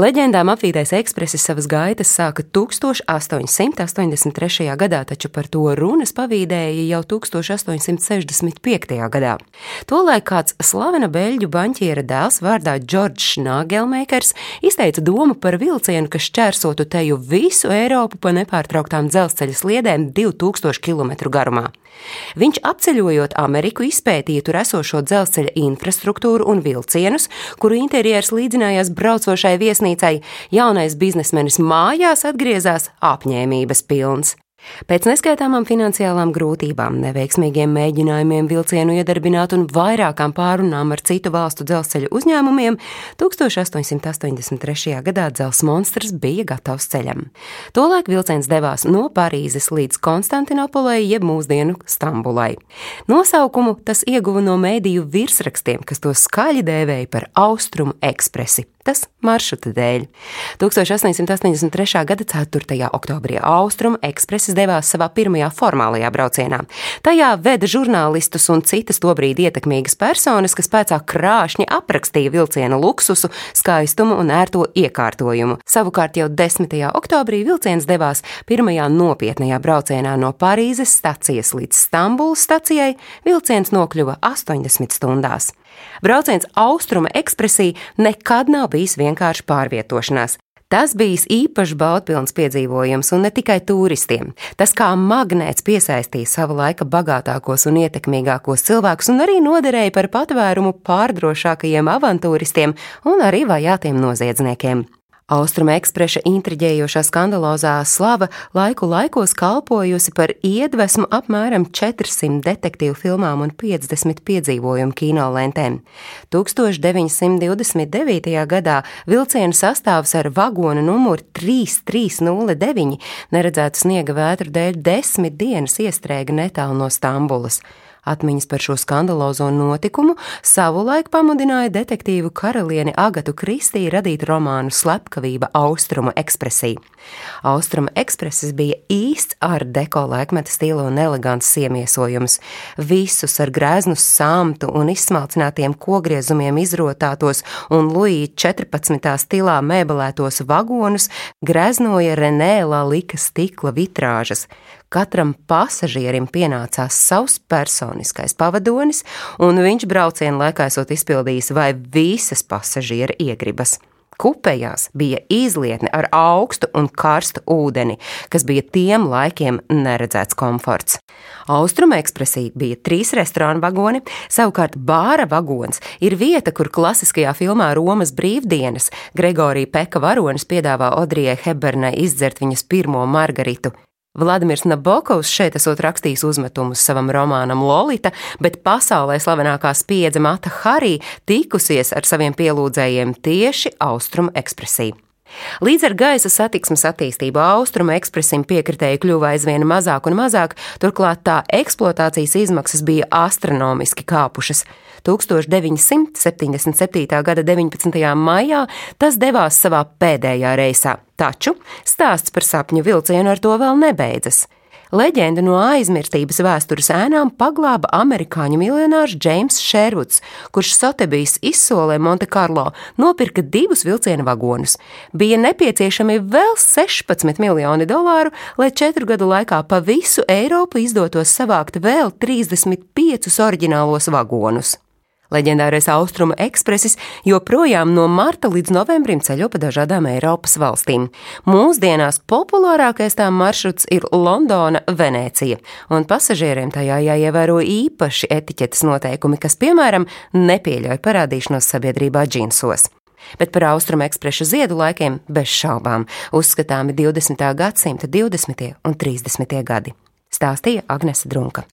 Leģendām apvītais ekspresis savas gaitas sāka 1883. gadā, taču par to runas pavīdēja jau 1865. gadā. Tolaik kāds slavena beļģu baņķiera dēls vārdā Džordžs Nāgelmeikers izteica domu par vilcienu, kas šķērsotu teju visu Eiropu pa nepārtrauktām dzelzceļa sliedēm 2000 km garumā. Viņš apceļojot Ameriku izpētīja tur esošo dzelzceļa infrastruktūru un vilcienus, kuru interjers līdzinājās braucošai viesnīcai, jaunais biznesmenis mājās atgriezās apņēmības pilns. Pēc neskaitāmām finansiālām grūtībām, neveiksmīgiem mēģinājumiem vilcienu iedarbināt un vairākām pārunām ar citu valstu dzelzceļa uzņēmumiem, 1883. gadā dzelzs monstrs bija gatavs ceļam. Tolēk vilciens devās no Parīzes līdz Konstantinopolai, jeb mūsdienu Stambulai. Nosaukumu tas ieguva no mēdīju virsrakstiem, kas to skaļi dēvēja par Austrumu ekspresi. Tas maršruta dēļ. 1883. gada 4. oktobrī Austrum ekspresis devās savā pirmajā formālajā braucienā. Tajā veda žurnālistus un citas tobrīd ietekmīgas personas, kas pēc tam krāšņi aprakstīja vilciena luksusu, skaistumu un ērto iekārtojumu. Savukārt jau 10. oktobrī vilciens devās pirmajā nopietnajā braucienā no Parīzes stacijas līdz Stambulas stacijai. Vilciens nokļuva 80 stundās. Brauciens austruma ekspresī nekad nav bijis vienkārši pārvietošanās. Tas bijis īpašs baudpilns piedzīvojums, un ne tikai turistiem. Tas kā magnēts piesaistīja sava laika bagātākos un ietekmīgākos cilvēkus, un arī noderēja par patvērumu pārdrošākajiem avantūristiem un arī vajātiem noziedzniekiem. Austruma ekspresa intriģējošā skandalozā slava laiku laikos kalpojusi par iedvesmu apmēram 400 detektīvu filmām un 50 piedzīvojumu kinolentēm. 1929. gadā vilciena sastāvs ar vagonu numuru 3309 neredzētu sniega vētru dēļ desmit dienas iestrēga netālu no Stambulas. Atmiņas par šo skandalozo notikumu savulaik pamudināja detektīvu karalieni Agatu Kristīnu radīt romānu Slepkavība Austrumu ekspresī. Austrumu ekspresis bija īsts ar deko laikmeta stila un elegants iemiesojums. Visus ar grēznu samtu un izsmalcinātiem kogriezumiem izrotātos un Luija 14. stilā mēbelētos vagonus greznoja Renēlā lika stikla vitrāžas. Katram pasažierim pienācās savs personiskais pavadonis, un viņš brauciena laikā esot izpildījis vai visas pasažiera iegribas. Kupējās bija izlietne ar augstu un karstu ūdeni, kas bija tiem laikiem neredzēts komforts. Austruma ekspresī bija trīs restorānu vagoni, savukārt bāra vagons ir vieta, kur klasiskajā filmā Romas brīvdienas Gregorija Peka varonis piedāvā Odrijai Hebernai izdzert viņas pirmo margaritu. Vladimirs Nabokovs šeit esot rakstījis uzmetumus savam romānam Lolita, bet pasaulē slavenākā spiedze Mata Harī tikusies ar saviem pielūdzējiem tieši Austrumu ekspresiju. Līdz ar gaisa satiksmes attīstību austrumu ekspresim piekritēji kļuva aizvien mazāk un mazāk, turklāt tā eksploatācijas izmaksas bija astronomiski kāpušas. 1977. gada 19. maijā tas devās savā pēdējā reisā, taču stāsts par sapņu vilcienu ar to vēl nebeidzas. Leģenda no aizmirstības vēstures ēnām paglāba amerikāņu miljonārs Džeims Šervuds, kurš Sotebijas izsolē Montekarlo nopirka divus vilciena vagonus. Bija nepieciešami vēl 16 miljoni dolāru, lai četru gadu laikā pa visu Eiropu izdotos savākt vēl 35 oriģinālos vagonus. Leģendārais austrumu ekspresis joprojām no marta līdz novembrim ceļo pa dažādām Eiropas valstīm. Mūsdienās populārākais tā maršruts ir Londona, Venecija, un pasažieriem tajā jāievēro īpaši etiķetes noteikumi, kas, piemēram, nepieļauj parādīšanos sabiedrībā džinsos. Bet par austrumu ekspresu ziedu laikiem bez šaubām uzskatāmi 20. gadsimta 20. un 30. gadi, stāstīja Agnese Drunka.